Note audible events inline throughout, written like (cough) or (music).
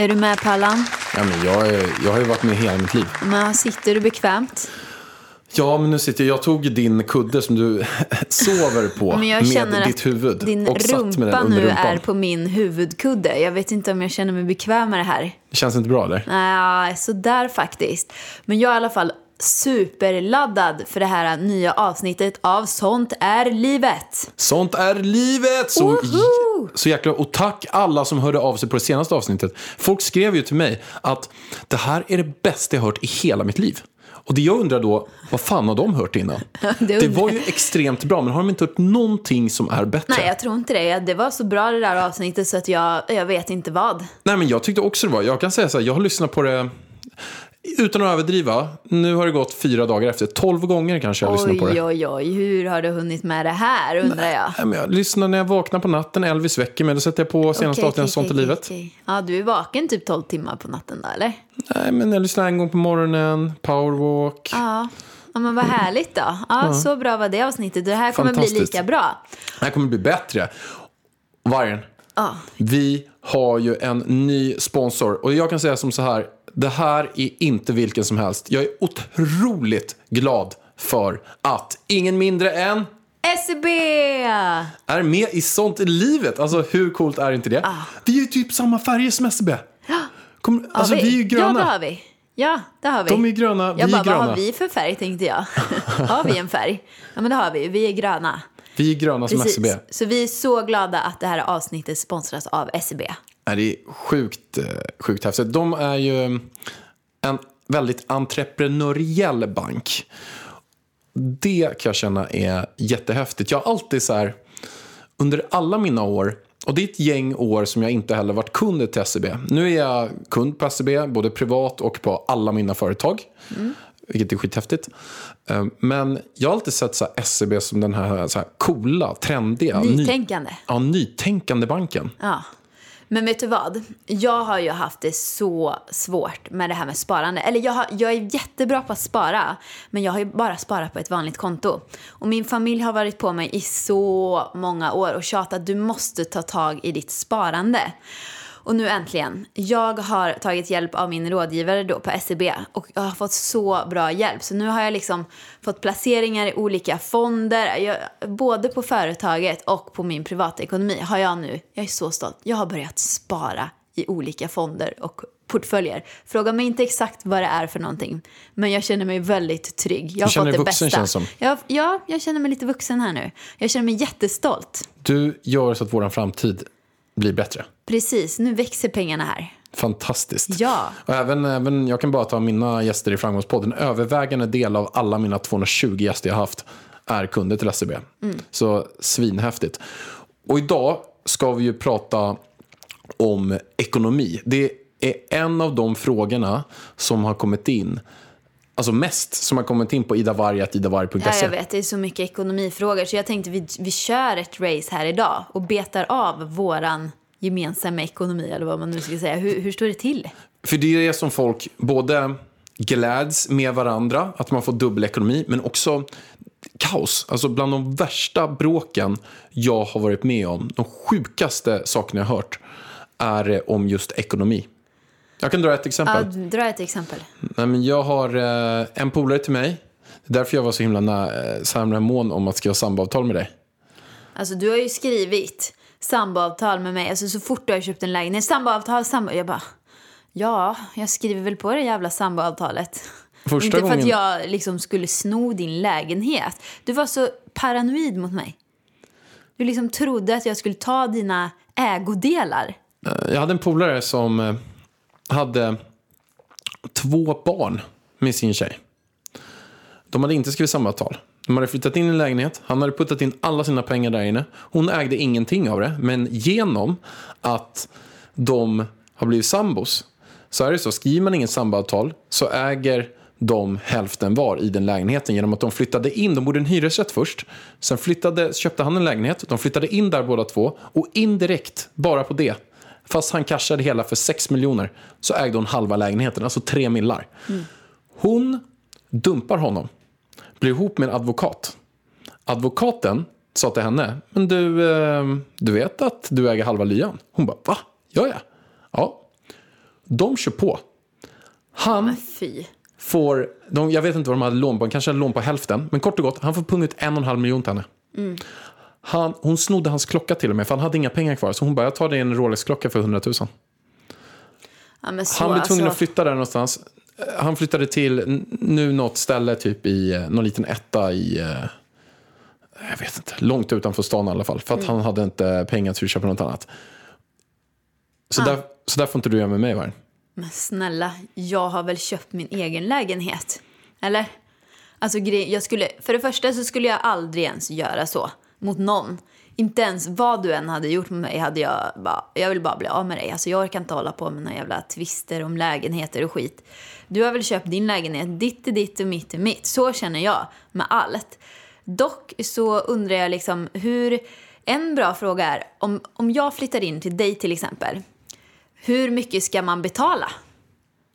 Är du med Pallan? Ja, men jag, är- jag har ju varit med hela mitt liv. Men sitter du bekvämt? Ja, men nu sitter jag. Jag tog din kudde som du (laughs) sover på Men jag med ditt huvud. din och satt med den nu är på min huvudkudde. Jag vet inte om jag känner mig bekväm med det här. Det känns inte bra eller? Nej, sådär faktiskt. Men jag är i alla fall superladdad för det här nya avsnittet av Sånt är livet. Sånt är livet! Så, Woho! så jäkla... Och tack alla som hörde av sig på det senaste avsnittet. Folk skrev ju till mig att det här är det bästa jag hört i hela mitt liv. Och det jag undrar då, vad fan har de hört innan? (laughs) det var ju extremt bra, men har de inte hört någonting som är bättre? Nej, jag tror inte det. Det var så bra det där avsnittet så att jag, jag vet inte vad. Nej, men jag tyckte också det var. Jag kan säga så här, jag har lyssnat på det utan att överdriva. Nu har det gått fyra dagar efter. Tolv gånger kanske jag har lyssnat på det. Oj, oj, oj. Hur har du hunnit med det här undrar jag. Nej, men jag lyssnar när jag vaknar på natten. Elvis väcker mig. Då sätter jag på senaste av okej, Sånt i okej, livet. okej. Ja, du är vaken typ 12 timmar på natten då, eller? Nej, men jag lyssnar en gång på morgonen. Powerwalk. Ja. Ja, men vad härligt då. Ja, Så bra var det avsnittet. Det här kommer bli lika bra. Det här kommer bli bättre. Vargen. Ja. Vi har ju en ny sponsor. Och jag kan säga som så här. Det här är inte vilken som helst. Jag är otroligt glad för att ingen mindre än SEB! är med i sånt i livet. Alltså hur coolt är inte det? Vi är ju typ samma färger som. Kom, alltså vi är ju Ja, gröna. det har vi. Ja, det har vi. De är gröna, vi jag är bara, vad gröna. har vi för färg tänkte jag. (laughs) har vi en färg? Ja, men det har vi. Vi är gröna. Vi är gröna som Precis. SCB. Så vi är så glada att det här avsnittet sponsras av SEB. Nej, det är sjukt, eh, sjukt häftigt. De är ju en väldigt entreprenöriell bank. Det kan jag känna är jättehäftigt. Jag har alltid så här, under alla mina år, och det är ett gäng år som jag inte heller varit kund till SEB. Nu är jag kund på SEB, både privat och på alla mina företag. Vilket är skithäftigt. Eh, Men jag har alltid sett så SEB som den här, så här coola, trendiga, ny- Nytänkande. ja, nytänkande banken. Ja. Men vet du vad? Jag har ju haft det så svårt med det här med sparande. Eller jag, har, jag är jättebra på att spara, men jag har ju bara sparat på ett vanligt konto. Och min familj har varit på mig i så många år och tjatat du måste ta tag i ditt sparande. Och nu äntligen. Jag har tagit hjälp av min rådgivare då på SEB och jag har fått så bra hjälp. Så nu har jag liksom fått placeringar i olika fonder. Jag, både på företaget och på min privatekonomi har jag nu, jag är så stolt, jag har börjat spara i olika fonder och portföljer. Fråga mig inte exakt vad det är för någonting. Men jag känner mig väldigt trygg. Jag har känner fått dig vuxen, bästa. känns som. Jag, ja, jag känner mig lite vuxen här nu. Jag känner mig jättestolt. Du gör så att vår framtid blir bättre. Precis, nu växer pengarna här. Fantastiskt. Ja. Och även, även, jag kan bara ta mina gäster i Framgångspodden. En övervägande del av alla mina 220 gäster jag haft är kunder till SEB. Så svinhäftigt. Och idag ska vi ju prata om ekonomi. Det är en av de frågorna som har kommit in, alltså mest som har kommit in på idavarg.idavarg.se. Ja, jag vet. Det är så mycket ekonomifrågor. Så jag tänkte vi, vi kör ett race här idag och betar av våran gemensamma ekonomi, eller vad man nu ska säga. Hur, hur står det till? För det är det som folk både gläds med varandra, att man får dubbelekonomi, men också kaos. Alltså bland de värsta bråken jag har varit med om, de sjukaste sakerna jag har hört, är om just ekonomi. Jag kan dra ett Ja, exempel. dra ett exempel. Nej, men jag har eh, en polare till mig, det är därför jag var så himla, eh, så himla mån om att skriva samboavtal med dig. Alltså, du har ju skrivit samboavtal med mig. Alltså, så fort du har köpt en lägenhet. Samboavtal, sambo... Jag bara, ja, jag skriver väl på det jävla samboavtalet. Första Inte för gången- att jag liksom skulle sno din lägenhet. Du var så paranoid mot mig. Du liksom trodde att jag skulle ta dina ägodelar. Eh, Jag hade en polare som eh, hade två barn med sin tjej. De hade inte skrivit samboavtal. De hade flyttat in i en lägenhet. Han hade puttat in alla sina pengar där inne. Hon ägde ingenting av det. Men genom att de har blivit sambos så är det så. Skriver man inget samboavtal så äger de hälften var i den lägenheten genom att de flyttade in. De bodde i en hyresrätt först. Sen flyttade, köpte han en lägenhet. De flyttade in där båda två. Och indirekt, bara på det, fast han cashade hela för 6 miljoner, så ägde hon halva lägenheten, alltså 3 millar. Hon dumpar honom, blir ihop med en advokat. Advokaten sa till henne, men du, eh, du vet att du äger halva lyan? Hon bara, va? Gör jag? Ja. De kör på. Han fy. får, de, jag vet inte vad de hade lån på, kanske hade lån på hälften. Men kort och gott, han får punga ut en och en halv miljon till henne. Han, hon snodde hans klocka till och med, för han hade inga pengar kvar. Så hon bara, jag tar dig en Rolex-klocka för 100 000. Ja, så, Han blev tvungen alltså, att flytta där någonstans. Han flyttade till nu något ställe, typ i eh, någon liten etta i... eh, Jag vet inte, långt utanför stan i alla fall. För att han hade inte pengar till att köpa något annat. Så, där, så där får inte du göra med mig, Vargen. Men snälla, jag har väl köpt min egen lägenhet? Eller? Alltså, jag skulle, för det första så skulle jag aldrig ens göra så mot någon. Inte ens vad du än hade gjort med mig hade jag bara, jag vill bara bli av med dig. Alltså jag orkar inte hålla på med några jävla tvister om lägenheter och skit. Du har väl köpt din lägenhet, ditt är ditt och mitt är mitt. Så känner jag med allt. Dock så undrar jag liksom hur, en bra fråga är, om, om jag flyttar in till dig till exempel, hur mycket ska man betala?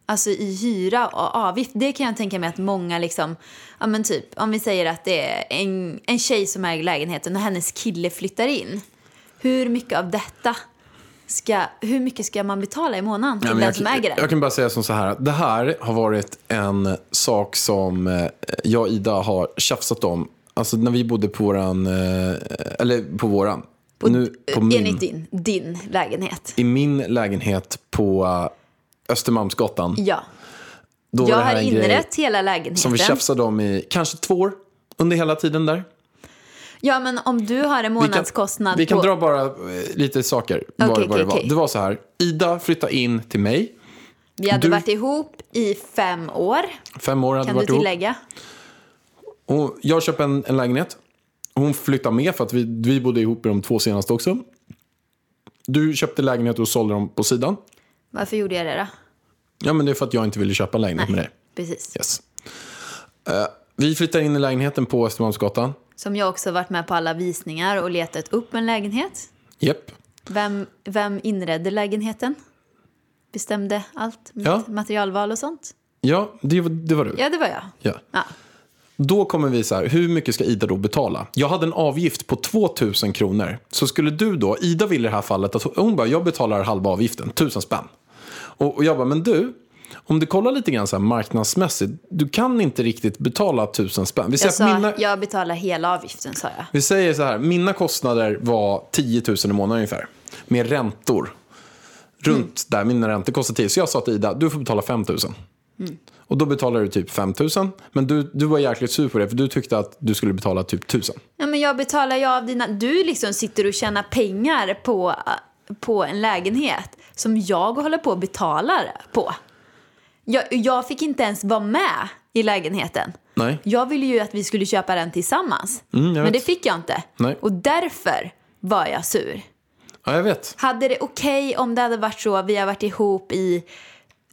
Alltså i hyra och avgift. Det kan jag tänka mig att många liksom, ja men typ om vi säger att det är en, en tjej som äger lägenheten och hennes kille flyttar in. Hur mycket av detta ska, hur mycket ska man betala i månaden till Ja, den jag, som kan- äger den? jag kan bara säga som så här. Det här har varit en sak som eh, jag och Ida har tjafsat om. Alltså när vi bodde på våran, eh, eller på våran. På, nu, på min, Enligt din, din lägenhet. I min lägenhet på Östermalmsgatan. Ja. Då var Jag det har inrett hela lägenheten. Som vi tjafsade om i kanske två år under hela tiden där. Ja men om du har en Vi kan, månadskostnad vi kan på... dra bara eh, lite saker. Okej, vad det, okej, var. okej. det var så här. Ida flyttade in till mig. Vi hade du- varit ihop i fem år, Fem år hade kan vi du varit ihop. tillägga. Och jag köpte en, en lägenhet. Hon flyttade med för att vi, vi bodde ihop i de två senaste också. Du köpte lägenhet och sålde dem på sidan. Varför gjorde jag det då? Ja, men det är för att jag inte ville köpa en lägenhet med dig. Precis. Yes. Eh, vi flyttar in i lägenheten på Östermalmsgatan. Som jag också varit med på alla visningar och letat upp en lägenhet. Japp. Vem, vem inredde lägenheten? Bestämde allt? Ja. materialval och sånt? Ja, det, var- det var du. Ja, det var jag. Ja. Ja. Då kommer vi så här, hur mycket ska Ida då betala? Jag hade en avgift på 2000 kronor. Så skulle du då, Ida vill i det här fallet att hon- hon bara, jag betalar halva avgiften, 1000 spänn. Och, och jag bara, men du, om du kollar lite grann så marknadsmässigt, du kan inte riktigt betala 1000 spänn. Vi säger, Jag sa, mina, jag betalar hela avgiften, sa jag. vi säger så här, mina kostnader var 10 000 i månaden ungefär. Med räntor. Runt där, mina räntor kostar 10 Så jag sa till Ida, du får betala 5 000. Och då betalar du typ 5 000. Men du, du var jäkligt sur på det, för du tyckte att du skulle betala typ 1000. Ja, men jag betalar ju av dina... Du liksom sitter och tjänar pengar på, på en lägenhet som jag håller på och betalar på. Jag, jag fick inte ens vara med i lägenheten. Nej. Jag ville ju att vi skulle köpa den tillsammans. Mm, men det fick jag inte. Nej. Och därför var jag sur. Ja, jag vet. Hade det okej om det hade varit så, vi har varit ihop i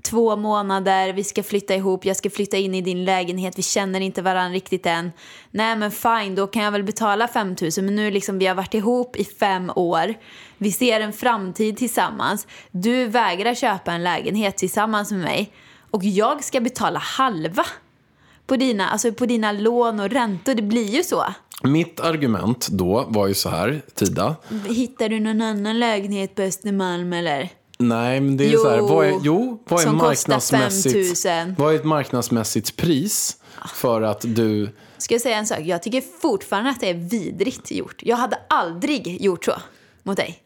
två månader, vi ska flytta ihop, jag ska flytta in i din lägenhet, vi känner inte varandra riktigt än. Nej men fine, då kan jag väl betala 5 000 men nu liksom vi har varit ihop i fem år, vi ser en framtid tillsammans, du vägrar köpa en lägenhet tillsammans med mig och jag ska betala halva på dina, alltså på dina lån och räntor, det blir ju så. Mitt argument då var ju så här, Tida. Hittar du någon annan lägenhet på Östermalm eller? Nej, men det är Jo, så här, vad är, jo, vad är marknadsmässigt, 5 000. vad är ett marknadsmässigt pris för att du... Ska jag säga en sak? Jag tycker fortfarande att det är vidrigt gjort. Jag hade aldrig gjort så mot dig.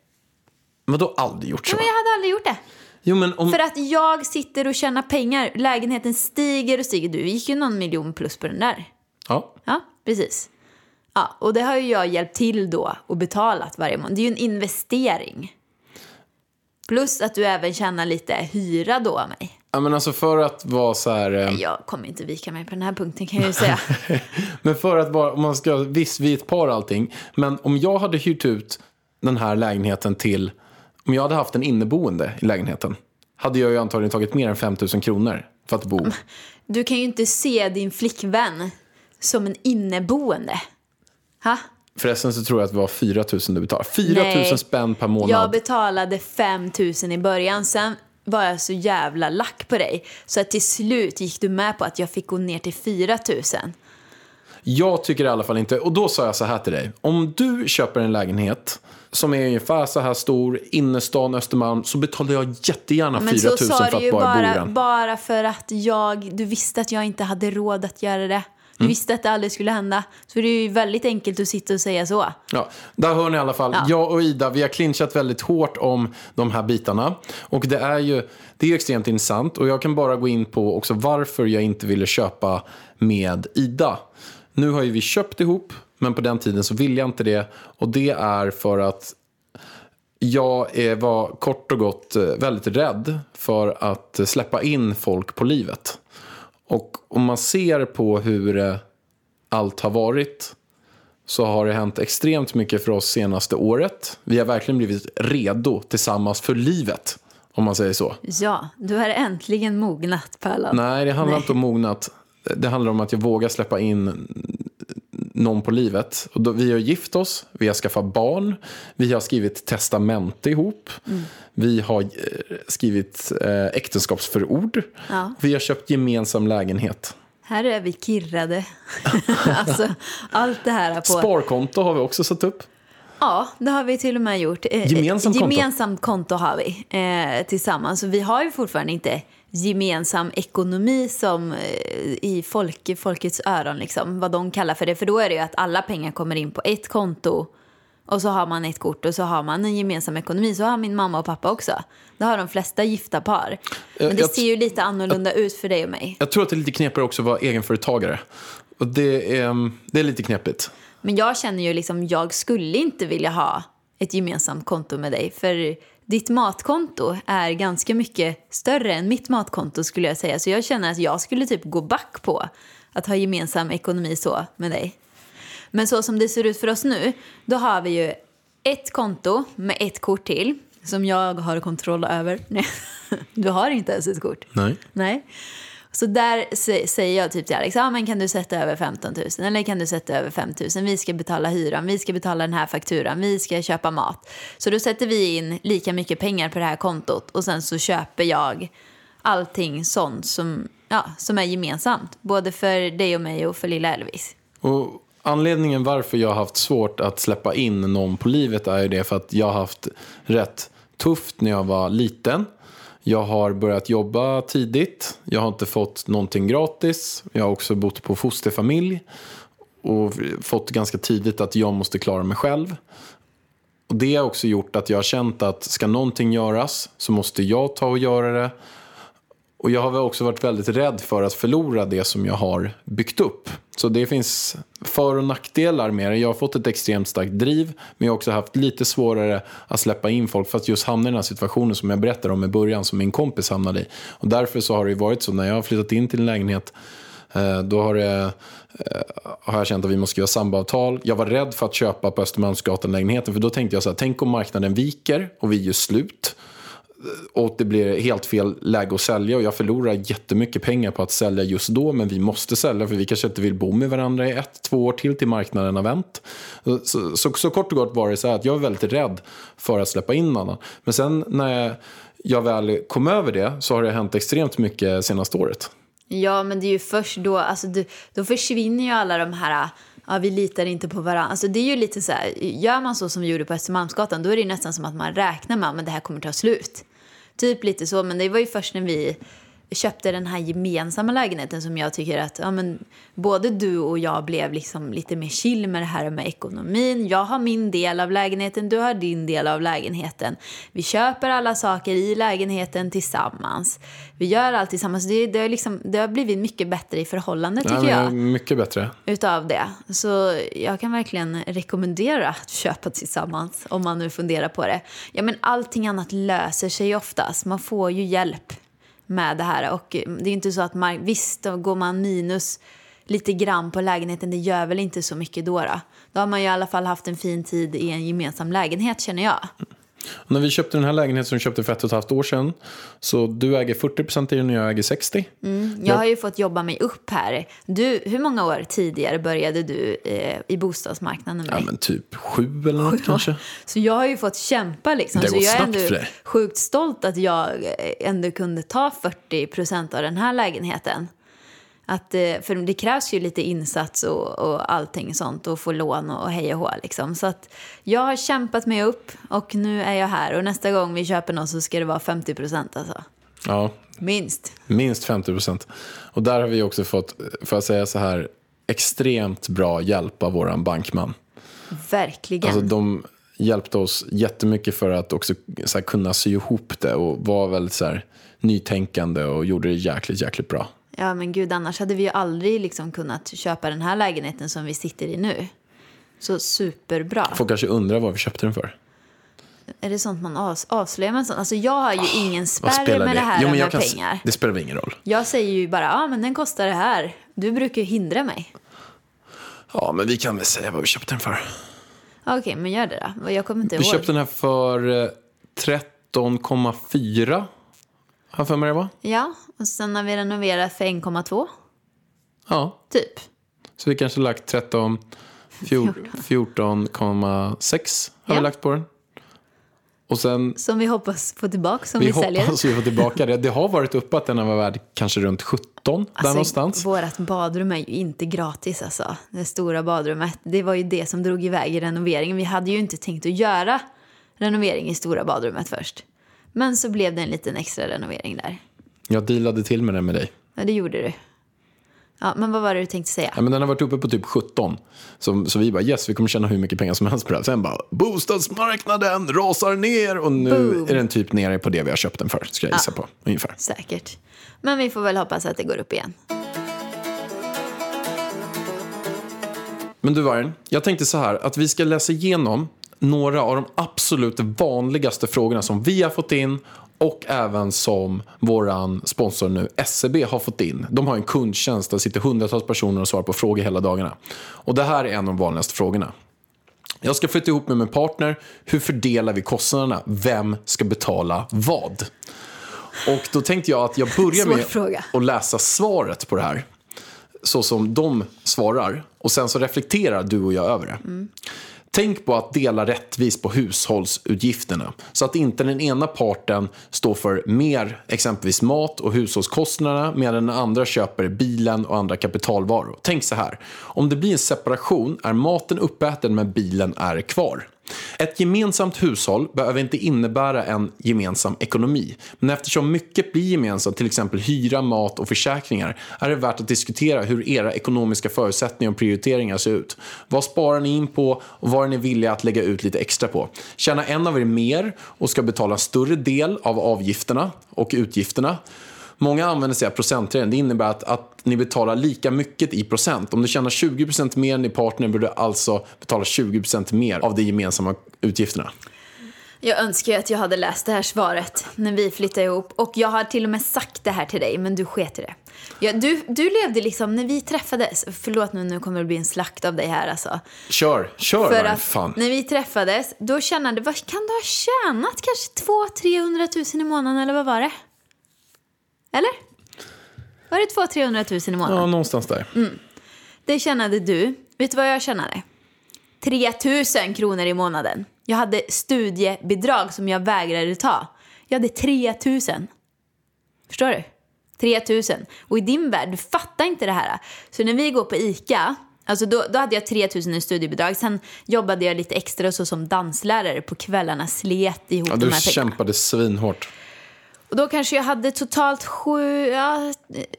Vadå aldrig gjort så? Men jag hade aldrig gjort det. Jo, men om... För att jag sitter och tjänar pengar. Lägenheten stiger och stiger. Du gick ju någon miljon plus på den där. Ja. Ja, precis. Ja, och det har ju jag hjälpt till då och betalat varje månad. Det är ju en investering. Plus att du även tjänar lite hyra då av mig. Ja, men alltså för att vara så här... eh, Jag kommer inte vika mig på den här punkten kan jag ju säga. (laughs) Men för att vara, om man ska, visst vi är ett par allting. Men om jag hade hyrt ut den här lägenheten till, om jag hade haft en inneboende i lägenheten. Hade jag ju antagligen tagit mer än 5 000 kronor för att bo. Du kan ju inte se din flickvän som en inneboende. Ha? Förresten så tror jag att det var 4 000 du betalade. 4 000 Nej. spänn per månad. Jag betalade 5 000 i början, sen var jag så jävla lack på dig. Så att till slut gick du med på att jag fick gå ner till 4 000. Jag tycker i alla fall inte, och då sa jag så här till dig. Om du köper en lägenhet som är ungefär så här stor, innerstan Östermalm, så betalar jag jättegärna 4 Men 000 så för sa att du ju bara, bo i bara, den. bara för att jag, du visste att jag inte hade råd att göra det. Du Mm. visste att det aldrig skulle hända. Så det är ju väldigt enkelt att sitta och säga så. Ja, där hör ni i alla fall. Ja. Jag och Ida, vi har clinchat väldigt hårt om de här bitarna. Och det är ju det är extremt intressant. Och jag kan bara gå in på också varför jag inte ville köpa med Ida. Nu har ju vi köpt ihop, men på den tiden så ville jag inte det. Och det är för att jag var kort och gott eh, väldigt rädd för att släppa in folk på livet. Och om man ser på hur eh, allt har varit så har det hänt extremt mycket för oss senaste året. Vi har verkligen blivit redo tillsammans för livet, om man säger så. Ja, du har äntligen mognat Pärlan. Nej, det handlar Nej. inte om mognat. Det handlar om att jag vågar släppa in någon på livet. Och då, vi har gift oss, vi har skaffat barn, vi har skrivit testamente ihop, vi har eh, skrivit eh, äktenskapsförord, Ja. vi har köpt gemensam lägenhet. Här är vi kirrade. (laughs) alltså, allt det här på... Sparkonto har vi också satt upp. Ja, det har vi till och med gjort. Eh, Gemensamt konto? Gemensamt konto har vi eh, tillsammans. Så vi har ju fortfarande inte gemensam ekonomi som eh, i folk, folkets öron, liksom, vad de kallar för det. För då är det ju att alla pengar kommer in på ett konto och så har man ett kort och så har man en gemensam ekonomi. Så har min mamma och pappa också. Det har de flesta gifta par. Men det jag- ser ju lite annorlunda ut för dig och mig. Jag tror att det är lite knepigare också att vara egenföretagare. Och det är, det är lite knepigt. Men jag känner ju liksom, jag skulle inte vilja ha ett gemensamt konto med dig. För ditt matkonto är ganska mycket större än mitt matkonto skulle jag säga. Så jag känner att jag skulle typ gå back på att ha gemensam ekonomi så med dig. Men så som det ser ut för oss nu, då har vi ju ett konto med ett kort till. Som jag har kontroll över. (laughs) Nej, du har inte ens ett kort. Nej. Nej. Så där säger jag typ till Alex, ah, men kan du sätta över 15 000 eller kan du sätta över 5 000? Vi ska betala hyran, vi ska betala den här fakturan, vi ska köpa mat. Så då sätter vi in lika mycket pengar på det här kontot och sen så köper jag allting sånt som, ja, som är gemensamt. Både för dig och mig och för lilla Elvis. Och anledningen varför jag har haft svårt att släppa in någon på livet är ju det för att jag har haft rätt tufft när jag var liten. Jag har börjat jobba tidigt. Jag har inte fått någonting gratis. Jag har också bott på fosterfamilj och fått ganska tidigt att jag måste klara mig själv. Och Det har också gjort att jag har känt att ska någonting göras så måste jag ta och göra det. Och jag har också varit väldigt rädd för att förlora det som jag har byggt upp. Så det finns för och nackdelar med det. Jag har fått ett extremt starkt driv, men jag har också haft lite svårare att släppa in folk för att just hamna i den här situationen som jag berättade om i början, som min kompis hamnade i. Och därför så har det ju varit så, när jag har flyttat in till en lägenhet, eh, då har, det, eh, har jag känt att vi måste skriva samboavtal. Jag var rädd för att köpa på Östermalmsgatan-lägenheten, för då tänkte jag så här, tänk om marknaden viker och vi gör slut Eh, och det blir helt fel läge att sälja och jag förlorar jättemycket pengar på att sälja just då men vi måste sälja för vi kanske inte vill bo med varandra i ett, två år till till marknaden har vänt. Så, så, så kort och gott var det så här att jag var väldigt rädd för att släppa in någon. Men sen när jag, jag väl kom över det så har det hänt extremt mycket senaste året. Ja, men det är ju först då, alltså du, då försvinner ju alla de här, ja vi litar inte på varandra. Alltså det är ju lite så här, gör man så som vi gjorde på Östermalmsgatan, då är det ju nästan som att man räknar med att det här kommer ta slut. Typ lite så, men det var ju först när vi köpte den här gemensamma lägenheten som jag tycker att ja, men, både du och jag blev liksom lite mer chill med det här med ekonomin. Jag har min del av lägenheten, du har din del av lägenheten. Vi köper alla saker i lägenheten tillsammans. Vi gör allt tillsammans. Det, det, har, liksom, det har blivit mycket bättre i förhållande tycker Ja, jag Mycket bättre. utav det. Så jag kan verkligen rekommendera att köpa tillsammans om man nu funderar på det. Ja, men allting annat löser sig oftast. Man får ju hjälp med det här. Och det är inte så att man, visst, då går man minus lite grann på lägenheten, det gör väl inte så mycket då. Då, då har man ju i alla fall haft en fin tid i en gemensam lägenhet känner jag. Och när vi köpte den här lägenheten som vi köpte för ett och ett halvt år sedan. Så du äger 40% i den och jag äger 60%. Jag har ju fått jobba mig upp här. Du, hur många år tidigare började du eh, i bostadsmarknaden Ja men typ sju eller något kanske. Så jag har ju fått kämpa liksom. Det så går jag är ändå för dig. sjukt stolt att jag eh, ändå kunde ta 40 procent av den här lägenheten. Att, eh, för det krävs ju lite insats och, och allting sånt och få lån och hej och hå liksom. Så att jag har kämpat mig upp och nu är jag här och nästa gång vi köper något så ska det vara 50 procent alltså. Ja, Minst. minst 50%. Och där har vi också fått, får jag säga så här, extremt bra hjälp av våran bankman. Verkligen. Alltså de hjälpte oss jättemycket för att också så här, kunna sy ihop det och var väldigt så här, nytänkande och gjorde det jäkligt, jäkligt bra. Ja men gud, annars hade vi ju aldrig liksom kunnat köpa den här lägenheten som vi sitter i nu. Så superbra. Folk kanske undrar vad vi köpte den för. Är det sånt man avs- avslöjar med sånt? Alltså jag har ju ingen Vad spärr med det här Jo, men med jag kan, pengar. Det spelar väl ingen roll. Jag säger ju bara, ja men den kostar det här. Du brukar ju hindra mig. Ja, men vi kan väl säga vad vi köpte den för. Okej, men gör det då. Jag kommer inte Vi ihåg. köpte den här för eh, 13,4. Har för mig det var? Ja, och sen har vi renoverat för 1,2 Ja, typ. så vi kanske lagt 13, fjor- 14,6 har Ja. vi lagt på den. Och sen Som vi hoppas få tillbaka som vi, vi säljer. hoppas vi får tillbaka det. Det har varit uppe att den har varit värd kanske runt 17 där Alltså, någonstans. Vårt badrum är ju inte gratis alltså. Det stora badrummet. Det var ju det som drog iväg i renoveringen. Vi hade ju inte tänkt att göra renovering i stora badrummet först. Men så blev det en liten extra renovering där. Jag dealade till med den med dig. Ja, det gjorde du. Ja, men vad var det du tänkte säga? Ja, men den har varit uppe på typ 17. Så, så vi bara yes, vi kommer tjäna hur mycket pengar som helst på det här. Sen bara bostadsmarknaden rasar ner och nu Boom. är den typ nere på det vi har köpt den för. Ska jag gissa på ungefär. Säkert. Men vi får väl hoppas att det går upp igen. Men du Vargen, jag tänkte så här att vi ska läsa igenom några av de absolut vanligaste frågorna som vi har fått in och även som våran sponsor nu, SEB, har fått in. De har en kundtjänst där sitter hundratals personer och svarar på frågor hela dagarna. Och det här är en av de vanligaste frågorna. Jag ska flytta ihop med min partner. Hur fördelar vi kostnaderna? Vem ska betala vad? Och då tänkte jag att jag börjar med att läsa svaret på det här. Så som de svarar. Och sen så reflekterar du och jag över det. Tänk på att dela rättvist på hushållsutgifterna. Så att inte den ena parten står för mer exempelvis mat och hushållskostnaderna medan den andra köper bilen och andra kapitalvaror. Tänk så här. Om det blir en separation är maten uppäten men bilen är kvar. Ett gemensamt hushåll behöver inte innebära en gemensam ekonomi. Men eftersom mycket blir gemensamt, till exempel hyra, mat och försäkringar, är det värt att diskutera hur era ekonomiska förutsättningar och prioriteringar ser ut. Vad sparar ni in på och vad är ni villiga att lägga ut lite extra på? Tjänar en av er mer och ska betala större del av avgifterna och utgifterna? Många använder sig av procentregeln. Det innebär att, att ni betalar lika mycket i procent. Om du tjänar 20% mer än din partner borde du alltså betala 20% mer av de gemensamma utgifterna. Jag önskar ju att jag hade läst det här svaret när vi flyttade ihop. Och jag har till och med sagt det här till dig, men du sket i det. Ja, du, du levde liksom, när vi träffades, förlåt nu, nu kommer det bli en slakt av dig här alltså. Kör, kör För att fan. när vi träffades, då tjänade, vad kan du ha tjänat? Kanske 200-300 000 i månaden, eller vad var det? Eller? Var det 200-300 000 i månaden? Ja, någonstans där. Det tjänade du. Vet du vad jag tjänade? 3 000 kronor i månaden. Jag hade studiebidrag som jag vägrade ta. Jag hade 3 000. Förstår du? 3 000. Och i din värld, du fattar inte det här. Så när vi går på ICA, alltså då, då hade jag 3 000 i studiebidrag. Sen jobbade jag lite extra så som danslärare på kvällarna, slet ihop Ja, de du här pengarna. kämpade svinhårt. Och då kanske jag hade totalt sju, ja,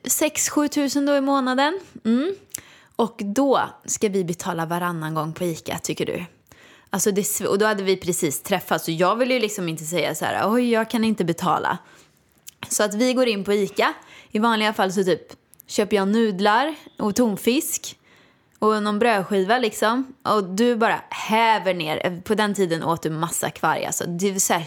6-7 tusen då i månaden. Mm. Och då ska vi betala varannan gång på ICA, tycker du? Alltså det, och då hade vi precis träffats och jag ville ju liksom inte säga så här, oj jag kan inte betala. Så att vi går in på ICA. I vanliga fall så typ köper jag nudlar och tonfisk och någon brödskiva liksom. Och du bara häver ner. På den tiden åt du massa kvarg alltså. Det är så här,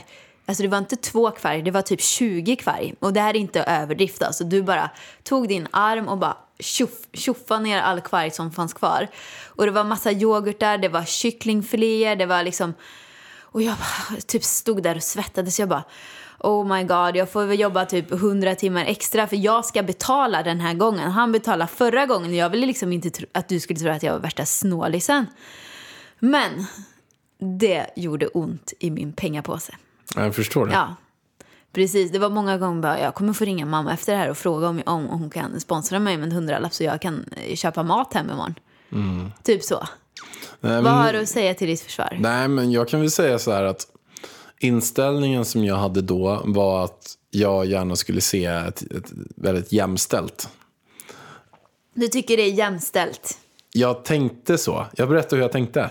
Alltså det var inte två kvarg, det var typ 20 kvarg. Och det här är inte överdrift alltså. Du bara tog din arm och bara tjoff, tjoffade ner all kvarg som fanns kvar. Och det var massa yoghurt där, det var kycklingfiléer, det var liksom... Och jag bara, typ stod där och svettades. Jag bara, oh my god, jag får väl jobba typ 100 timmar extra för jag ska betala den här gången. Han betalade förra gången. Jag ville liksom inte tro, att du skulle tro att jag var värsta snålisen. Men det gjorde ont i min pengapåse. Jag förstår det. Ja, precis. Det var många gånger bara, jag kommer få ringa mamma efter det här och fråga om, om hon kan sponsra mig med en hundralapp så jag kan eh, köpa mat hem imorgon. Typ så. Nej, Vad men- har du att säga till ditt försvar? Nej, men jag kan väl säga så här att inställningen som jag hade då var att jag gärna skulle se ett, ett väldigt jämställt. Du tycker det är jämställt? Jag tänkte så. Jag berättar hur jag tänkte.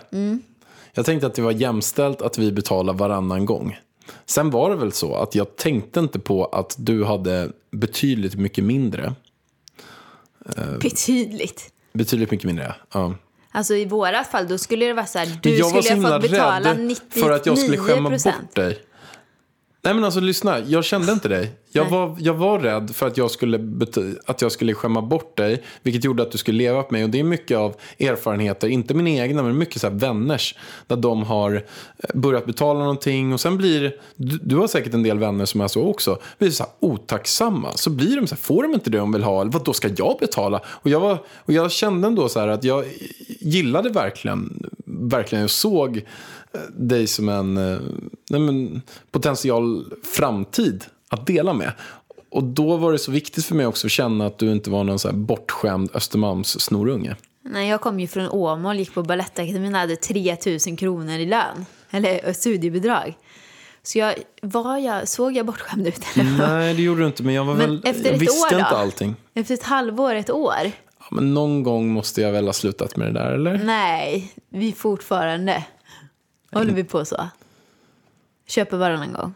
Jag tänkte att det var jämställt att vi betalar varannan gång. Sen var det väl så att jag tänkte inte på att du hade betydligt mycket mindre. Betydligt. Betydligt mycket mindre, ja. Alltså i vårat fall då skulle det vara så här, du jag skulle ha fått betala rädd 99 för att jag skulle skämma bort dig. Nej men alltså lyssna, jag kände inte dig. Jag var, jag var rädd för att jag, skulle att jag skulle skämma bort dig. Vilket gjorde att du skulle leva på mig. Och det är mycket av erfarenheter, inte mina egna men mycket så här vänners. Där de har eh, börjat betala någonting och sen blir, du, du har säkert en del vänner som är så också. Blir så här otacksamma. Så blir de så här, får de inte det de vill ha? Eller vad då ska jag betala? Och jag, var, och jag kände ändå så här att jag gillade verkligen, verkligen jag såg eh, dig som en eh, nej men, potential framtid att dela med. Och då var det så viktigt för mig också att känna att du inte var någon så här bortskämd Östermalms snorunge. Nej, jag kom ju från Åmål, gick på Balettakademin och hade 3 000 kronor i lön. Eller eh, studiebidrag. Så jag, var jag, såg jag bortskämd ut? Nej, det gjorde du inte, men jag, var Men väl, efter jag visste år då? inte allting. Efter ett halvår, ett år? Men någon gång måste jag väl ha slutat med det där, eller? Nej, vi fortfarande håller vi på så. Köper varannan gång.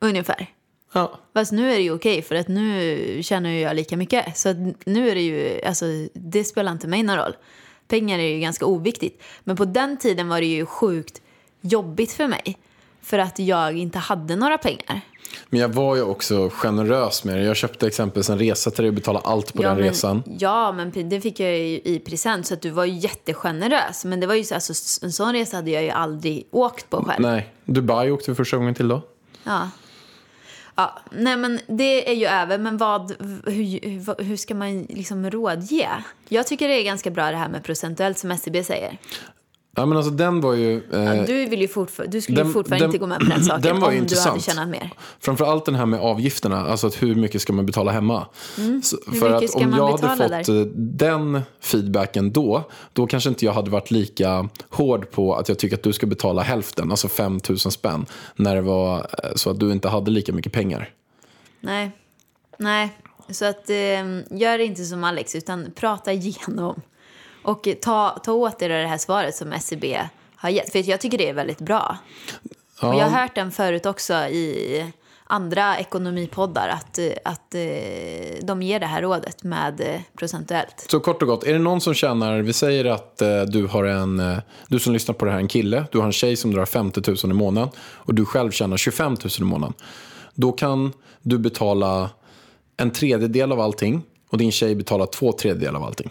Ungefär. Ja. Fast nu är det ju okej för att nu tjänar jag lika mycket. Så nu är det ju, alltså det spelar inte mig någon roll. Pengar är ju ganska oviktigt. Men på den tiden var det ju sjukt jobbigt för mig. För att jag inte hade några pengar. Men jag var ju också generös med det. Jag köpte exempelvis en resa till dig och betalade allt på ja, den men, resan. Ja, men det fick jag ju i present så att du var ju jättegenerös. Men det var ju så, alltså, en sån resa hade jag ju aldrig åkt på själv. Nej, Dubai åkte vi första gången till då. Ja. Ja, nej men det är ju över, men vad, hur, hur ska man liksom rådge? Jag tycker det är ganska bra det här med procentuellt som SCB säger. Ja, men alltså den var ju... Eh, Du, vill ju du skulle den- ju fortfarande den- inte gå med på den (clears throat) saken den var om ju du hade intressant. tjänat mer. Framförallt den här med avgifterna, alltså att hur mycket ska man betala hemma. Så, Mm. Hur för att om jag hade fått där? eh, den feedbacken då, då kanske inte jag hade varit lika hård på att jag tycker att du ska betala hälften, alltså 5 000 spänn, när det var eh, så att du inte hade lika mycket pengar. Nej, nej. Så att, eh, gör inte som Alex, utan prata igenom. Och ta, ta åt er det här svaret som SCB har gett. För jag tycker det är väldigt bra. Och jag har hört den förut också i andra ekonomipoddar att, att eh, de ger det här rådet med eh, procentuellt. Så kort och gott, är det någon som tjänar, vi säger att eh, du har en, du som lyssnar på det här är en kille, du har en tjej som drar 50 000 i månaden och du själv tjänar 25 000 i månaden. Då kan du betala en tredjedel av allting och din tjej betalar två tredjedelar av allting.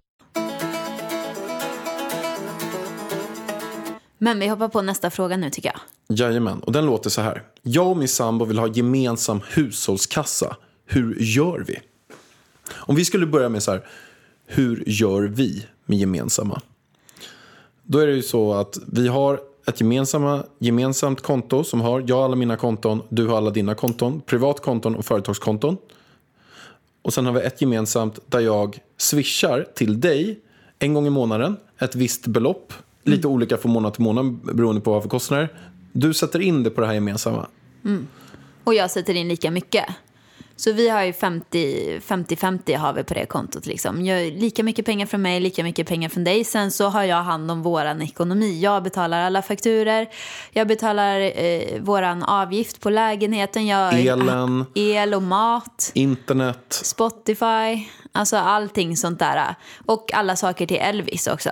Men vi hoppar på nästa fråga nu tycker jag. Jajamän, och den låter så här. Jag och min sambo vill ha gemensam hushållskassa. Hur gör vi? Om vi skulle börja med så här, hur gör vi med gemensamma? Då är det ju så att vi har ett gemensamma, gemensamt konto som har jag har alla mina konton, du har alla dina konton, privatkonton och företagskonton. Och sen har vi ett gemensamt där jag swishar till dig en gång i månaden ett visst belopp. Lite olika från månad till månad beroende på vad för kostnader. Du sätter in det på det här gemensamma. Och jag sätter in lika mycket. Så vi har ju 50 50-50 har vi på det kontot. Liksom. Jag, lika mycket pengar från mig, lika mycket pengar från dig. Sen så har jag hand om våran ekonomi. Jag betalar alla fakturer. Jag betalar eh, våran avgift på lägenheten. Jag, Elen. El och mat. Internet. Spotify, alltså allting sånt där. Och alla saker till Elvis också.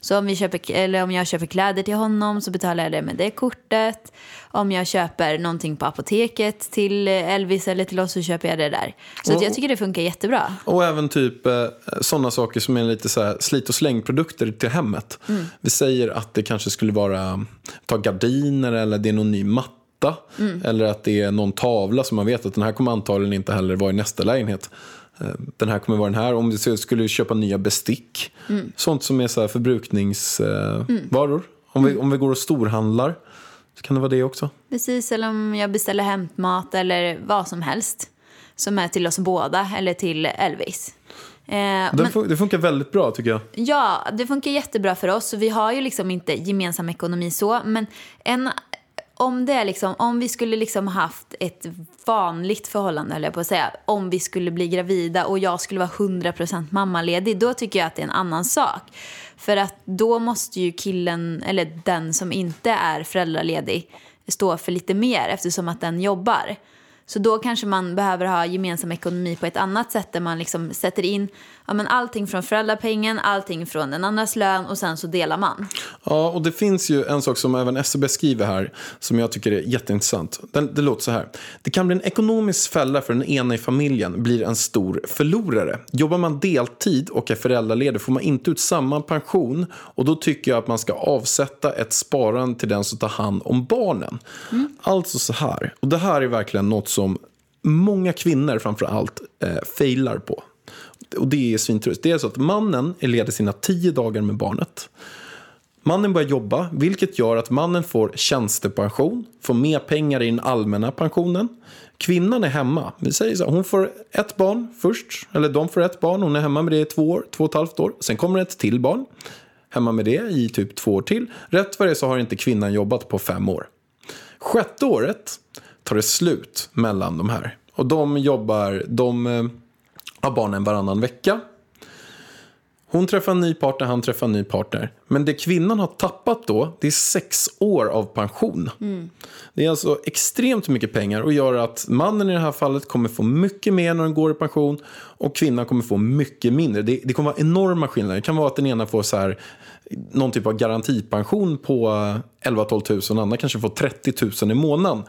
Så om, vi köper, eller om jag köper kläder till honom så betalar jag det med det kortet. Om jag köper någonting på apoteket till Elvis eller till oss så köper jag det där. Så Och- jag tycker det funkar jättebra. Och även typ eh, sådana saker som är lite så slit och slängprodukter till hemmet. Mm. Vi säger att det kanske skulle vara ta gardiner eller det är någon ny matta. Mm. Eller att det är någon tavla som man vet att den här kommer antagligen inte heller vara i nästa lägenhet. Eh, Den här kommer vara den här. Om du skulle köpa nya bestick. Mm. Sånt som är så här förbrukningsvaror. Om, vi, om vi går och storhandlar så kan det vara det också. Precis, eller om jag beställer hämtmat eller vad som helst. Som är till oss båda eller till Elvis. Eh, Det, men- det funkar väldigt bra tycker jag. Ja, det funkar jättebra för oss. Vi har ju liksom inte gemensam ekonomi så. Men en, om, det är liksom, om vi skulle liksom haft ett vanligt förhållande, höll jag på att säga. Om vi skulle bli gravida och jag skulle vara 100% mammaledig. Då tycker jag att det är en annan sak. För att då måste ju killen, eller den som inte är föräldraledig, stå för lite mer eftersom att den jobbar. Så då kanske man behöver ha gemensam ekonomi på ett annat sätt där man liksom sätter in ja, men allting från föräldrapengen, allting från den andras lön och sen så delar man. Ja, och det finns ju en sak som även SCB skriver här som jag tycker är jätteintressant. Den, det låter så här. Det kan bli en ekonomisk fälla för den ena i familjen blir en stor förlorare. Jobbar man deltid och är föräldraledig får man inte ut samma pension och då tycker jag att man ska avsätta ett sparande till den som tar hand om barnen. Alltså så här, och det här är verkligen något som många kvinnor framför allt eh, failar på. Och det är svintrist. Det är så att mannen är ledig sina tio dagar med barnet. Mannen börjar jobba, vilket gör att mannen får tjänstepension, får mer pengar i den allmänna pensionen. Kvinnan är hemma. Vi säger så här, hon får ett barn först, eller de får ett barn, hon är hemma med det i två år, två och ett halvt år. Sen kommer ett till barn, hemma med det i typ två år till. Rätt vad det är så har inte kvinnan jobbat på fem år. Sjätte året tar det slut mellan de här. Och de jobbar, de eh, har barnen varannan vecka. Hon träffar en ny partner, han träffar en ny partner. Men det kvinnan har tappat då, det är sex år av pension. Det är alltså extremt mycket pengar och gör att mannen i det här fallet kommer få mycket mer när den går i pension och kvinnan kommer få mycket mindre. Det, det kommer vara enorma skillnader. Det kan vara att den ena får så här, någon typ av garantipension på eh, 11-12 000 och den andra kanske får 30 000 i månaden.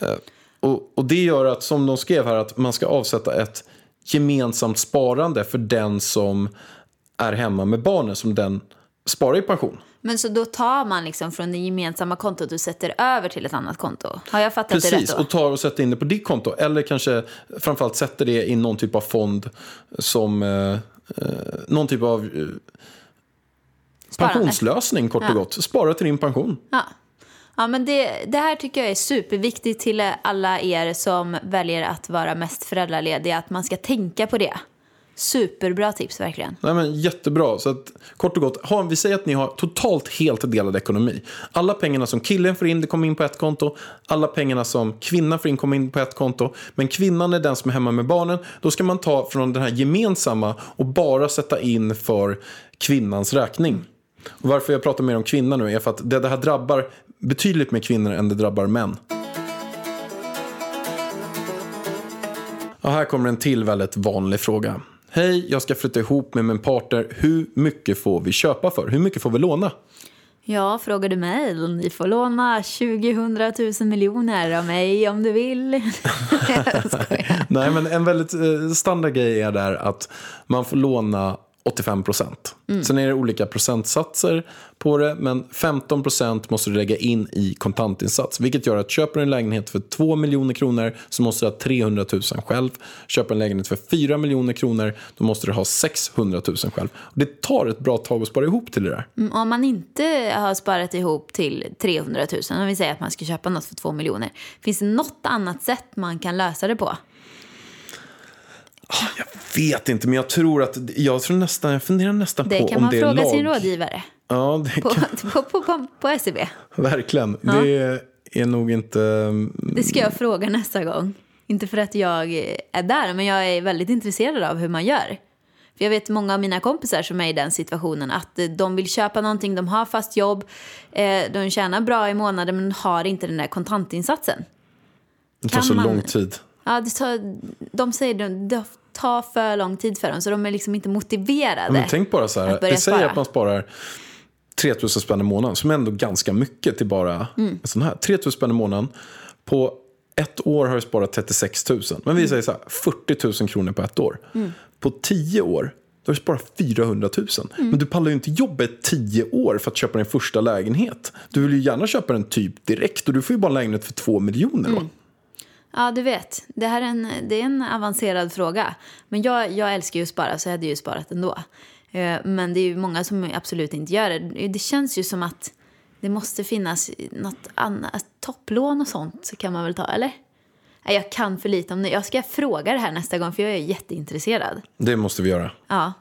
Eh, Och, och det gör att, som de skrev här, att man ska avsätta ett gemensamt sparande för den som är hemma med barnen, som den sparar i pension. Men så då tar man liksom från det gemensamma kontot och sätter över till ett annat konto? Har jag fattat det rätt Precis, då? och tar och sätter in det på ditt konto. Eller kanske framförallt sätter det i någon typ av fond som eh, eh, någon typ av eh, pensionslösning kort och Ja. gott. Spara till din pension. Ja. Ja, men det, det här tycker jag är superviktigt till alla er som väljer att vara mest föräldralediga. Att man ska tänka på det. Superbra tips verkligen. Nej, men jättebra. Så att, kort och gott, har, vi säger att ni har totalt helt delad ekonomi. Alla pengarna som killen får in, det kommer in på ett konto. Alla pengarna som kvinnan får in kommer in på ett konto. Men kvinnan är den som är hemma med barnen. Då ska man ta från den här gemensamma och bara sätta in för kvinnans räkning. Och varför jag pratar mer om kvinnor nu är för att det, det här drabbar betydligt mer kvinnor än det drabbar män. Och här kommer en till väldigt vanlig fråga. Hej, jag ska flytta ihop med min partner. Hur mycket får vi köpa för? Hur mycket får vi låna? Ja, frågar du mig? Ni får låna 20 100 000 miljoner av mig om du vill. (laughs) Nej, men en väldigt eh, standard grej är där att man får låna 85 procent. Sen är det olika procentsatser på det, men 15 procent måste du lägga in i kontantinsats. Vilket gör att köper du en lägenhet för 2 miljoner kronor så måste du ha 300 000 själv. Köper en lägenhet för 4 miljoner kronor då måste du ha 600 000 själv. Det tar ett bra tag att spara ihop till det där. Mm, Om man inte har sparat ihop till 300 000, om vi säger att man ska köpa något för 2 miljoner. Finns det något annat sätt man kan lösa det på? Jag vet inte, men jag tror att jag tror nästan, jag funderar nästan Det på kan om man det är fråga lag. sin rådgivare Ja, det på, kan, (laughs) på, på, på, på SCB. verkligen. Det är nog inte... Det ska jag fråga nästa gång. Inte för att jag är där, men jag är väldigt intresserad av hur man gör. För jag vet många av mina kompisar som är i den situationen att de vill köpa någonting, de har fast jobb, eh, de tjänar bra i månaden men har inte den där kontantinsatsen. Det tar Kan så man- lång tid. Ja, det tar, de säger att det tar för lång tid för dem så de är liksom inte motiverade. Men tänk bara så här, det säger att man sparar 3 000 spänn i månaden, som är ändå ganska mycket till bara Mm. en sån här. 3 000 spänn i månaden. På ett år har du sparat 36 000. Men Mm. vi säger så här, 40 000 kronor på ett år. På 10 år, då har du sparat 400 000. Mm. Men du pallar ju inte i 10 år för att köpa din första lägenhet. Du vill ju gärna köpa den typ direkt och du får ju bara en lägenhet för 2 miljoner. Mm. Ja, du vet. Det här är en, det är en avancerad fråga. Men jag, jag älskar ju att spara, så jag hade ju sparat ändå. Eh, Men det är ju många som absolut inte gör det. Det känns ju som att det måste finnas något annat. Topplån och sånt kan man väl ta, eller? Nej, Jag kan för lite om det. Jag ska fråga det här nästa gång, för jag är jätteintresserad. Det måste vi göra. Ja.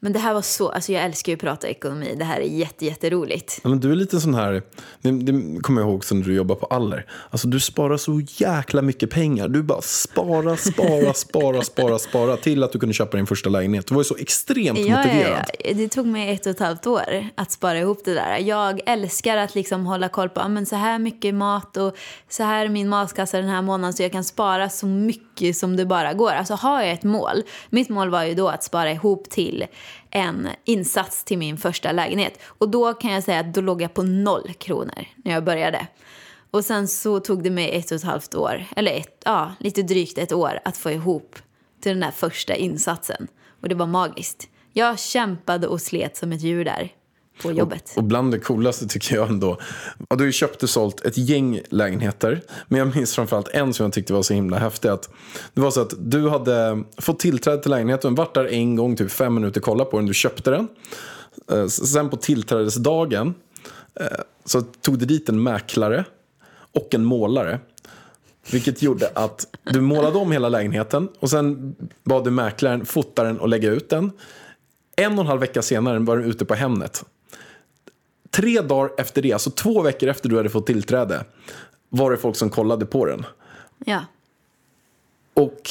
Men det här var så... Alltså jag älskar ju att prata ekonomi. Det här är jätte, jätteroligt. Ja, men du är lite sån här, det, det kommer jag ihåg sen du jobbar på Aller. Alltså du sparar så jäkla mycket pengar. Du bara spara, spara, spara, spara, spara till att du kunde köpa din första lägenhet. Du var ju så extremt Ja, ja, motiverad. ja. Det tog mig ett och ett halvt år att spara ihop det där. Jag älskar att liksom hålla koll på men så här mycket mat och så här är min matkassa den här månaden så jag kan spara så mycket som det bara går. Alltså har jag ett mål. Mitt mål var ju då att spara ihop till en insats till min första lägenhet. Och då kan jag säga att då låg jag på noll kronor när jag började. Och sen så tog det mig ett och ett halvt år, eller ett, ja, lite drygt ett år att få ihop till den där första insatsen. Och det var magiskt. Jag kämpade och slet som ett djur där på jobbet. Och bland det coolaste tycker jag ändå, och du har ju köpt och sålt ett gäng lägenheter. Men jag minns framförallt en som jag tyckte var så himla häftig. Att det var så att du hade fått tillträde till lägenheten, varit där en gång, typ fem minuter, kolla på den, du köpte den. Eh, sen på tillträdesdagen eh, så tog du dit en mäklare och en målare. Vilket gjorde att du målade om hela lägenheten och sen bad du mäklaren fota den och lägga ut den. En och en halv vecka senare var den ute på Hemnet. Tre dagar efter det, alltså två veckor efter du hade fått tillträde, var det folk som kollade på den. Ja. Och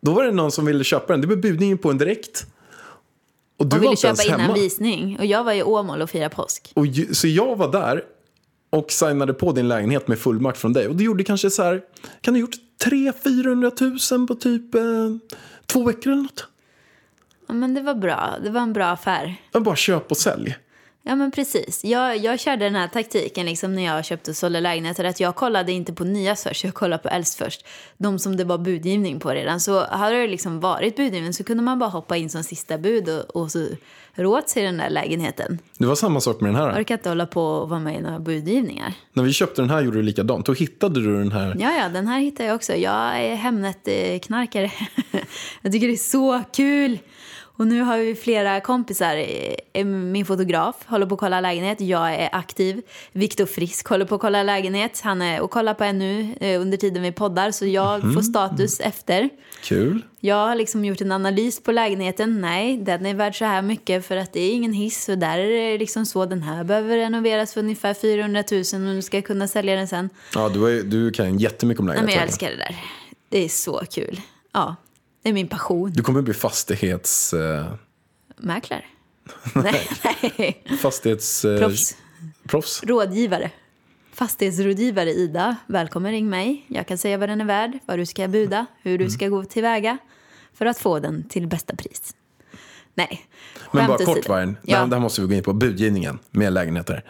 då var det någon som ville köpa den. Det blev budningen på en direkt. Och du Och ville köpa innan hemma. visning. Och jag var i Åmål och firade påsk. Och ju, så jag var där och signade på din lägenhet med fullmakt från dig. Och du gjorde kanske så här, kan du ha gjort 300-400 000 på typ eh, två veckor eller något? Ja, men det var bra. Det var en bra affär. Jag bara köp och sälj. Ja men precis. Jag, jag körde den här taktiken liksom när jag köpte och sålde lägenheter. Att jag kollade inte på nya först, jag kollade på äldst först. De som det var budgivning på redan. Så hade det liksom varit budgivning så kunde man bara hoppa in som sista bud och, och så råd sig den där lägenheten. Det var samma sak med den här. Jag orkar inte hålla på och vara med i några budgivningar. När vi köpte den här gjorde du likadant. Då hittade du den här. Ja, ja, den här hittar jag också. Jag är Hemnet-knarkare. (laughs) jag tycker det är så kul. Och nu har vi flera kompisar. Eh, Min fotograf håller på att kolla lägenhet. Jag är aktiv. Viktor Frisk håller på att kolla lägenhet. Han är och kollar på en nu eh, under tiden vi poddar. Så jag får status efter. Kul. Jag har liksom gjort en analys på lägenheten. Nej, den är värd så här mycket för att det är ingen hiss. Och där är det liksom så. Den här behöver renoveras för ungefär 400 000 och du ska kunna sälja den sen. Ja, du, är, du kan jättemycket om Nej, men lägenheter. jag älskar det där. Det är så kul. Ja, det är min passion. Du kommer bli fastighets... Eh, Mäklare? (laughs) nej, nej. fastighets... Eh, Proffs. proffs. Rådgivare. Fastighetsrådgivare Ida. Välkommen, ring mig. Jag kan säga vad den är värd, vad du ska buda, hur du ska gå tillväga för att få den till bästa pris. Nej, Men bara kort. Vargen, ja. det här måste vi gå in på. Budgivningen med lägenheter.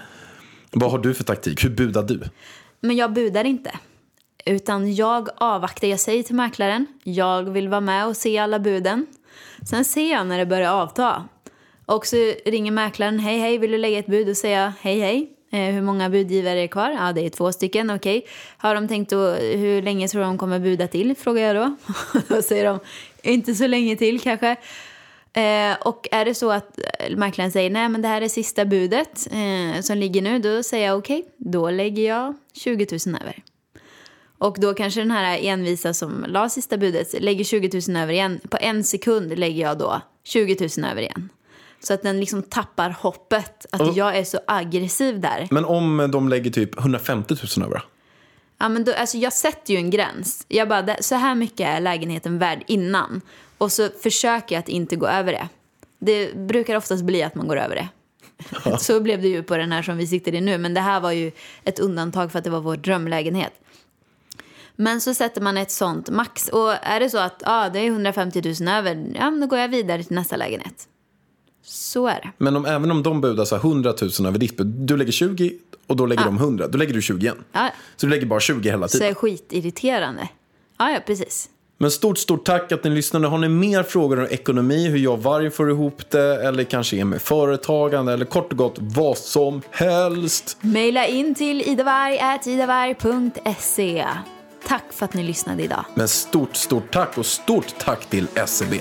Vad har du för taktik? Hur budar du? Men jag budar inte. Utan jag avvaktar. Jag säger till mäklaren, jag vill vara med och se alla buden. Sen ser jag när det börjar avta. Och så ringer mäklaren, hej hej, vill du lägga ett bud? Och säger jag, hej hej. Eh, hur många budgivare är kvar? Ja, det är två stycken, okej. Har de tänkt då, hur länge tror de kommer buda till? Frågar jag då. (laughs) då säger de, inte så länge till kanske. Eh, och är det så att eh, mäklaren säger nej men det här är sista budet eh, som ligger nu, då säger jag okej, då lägger jag 20 000 över. Och då kanske den här envisa som la sista budet lägger 20 000 över igen. På en sekund lägger jag då 20 000 över igen. Så att den liksom tappar hoppet. Att Och- jag är så aggressiv där. Men om de lägger typ 150 000 över? Ja, men då, alltså jag sätter ju en gräns. Jag bara, "Det- så här mycket är lägenheten värd innan. Och så försöker jag att inte gå över det. Det brukar oftast bli att man går över det. (laughs) så blev det ju på den här som vi sitter i nu. Men det här var ju ett undantag för att det var vår drömlägenhet. Men så sätter man ett sånt max. Och är det så att ah, det är 150 000 över, ja, då går jag vidare till nästa lägenhet. Så är det. Men om, även om de budar så här 100 000 över ditt bud, du lägger 20 och då lägger de 100, då lägger du 20 igen. Ja, Så du lägger bara 20 hela så är tiden. skitirriterande. Ja, ja, precis. Men stort, stort tack att ni lyssnade. Har ni mer frågor om ekonomi, hur jag och varg får ihop det, eller kanske är med företagande, eller kort och gott vad som helst. Maila in till idavarg.idavarg.se. Tack för att ni lyssnade idag. Men stort, stort tack och stort tack till SEB.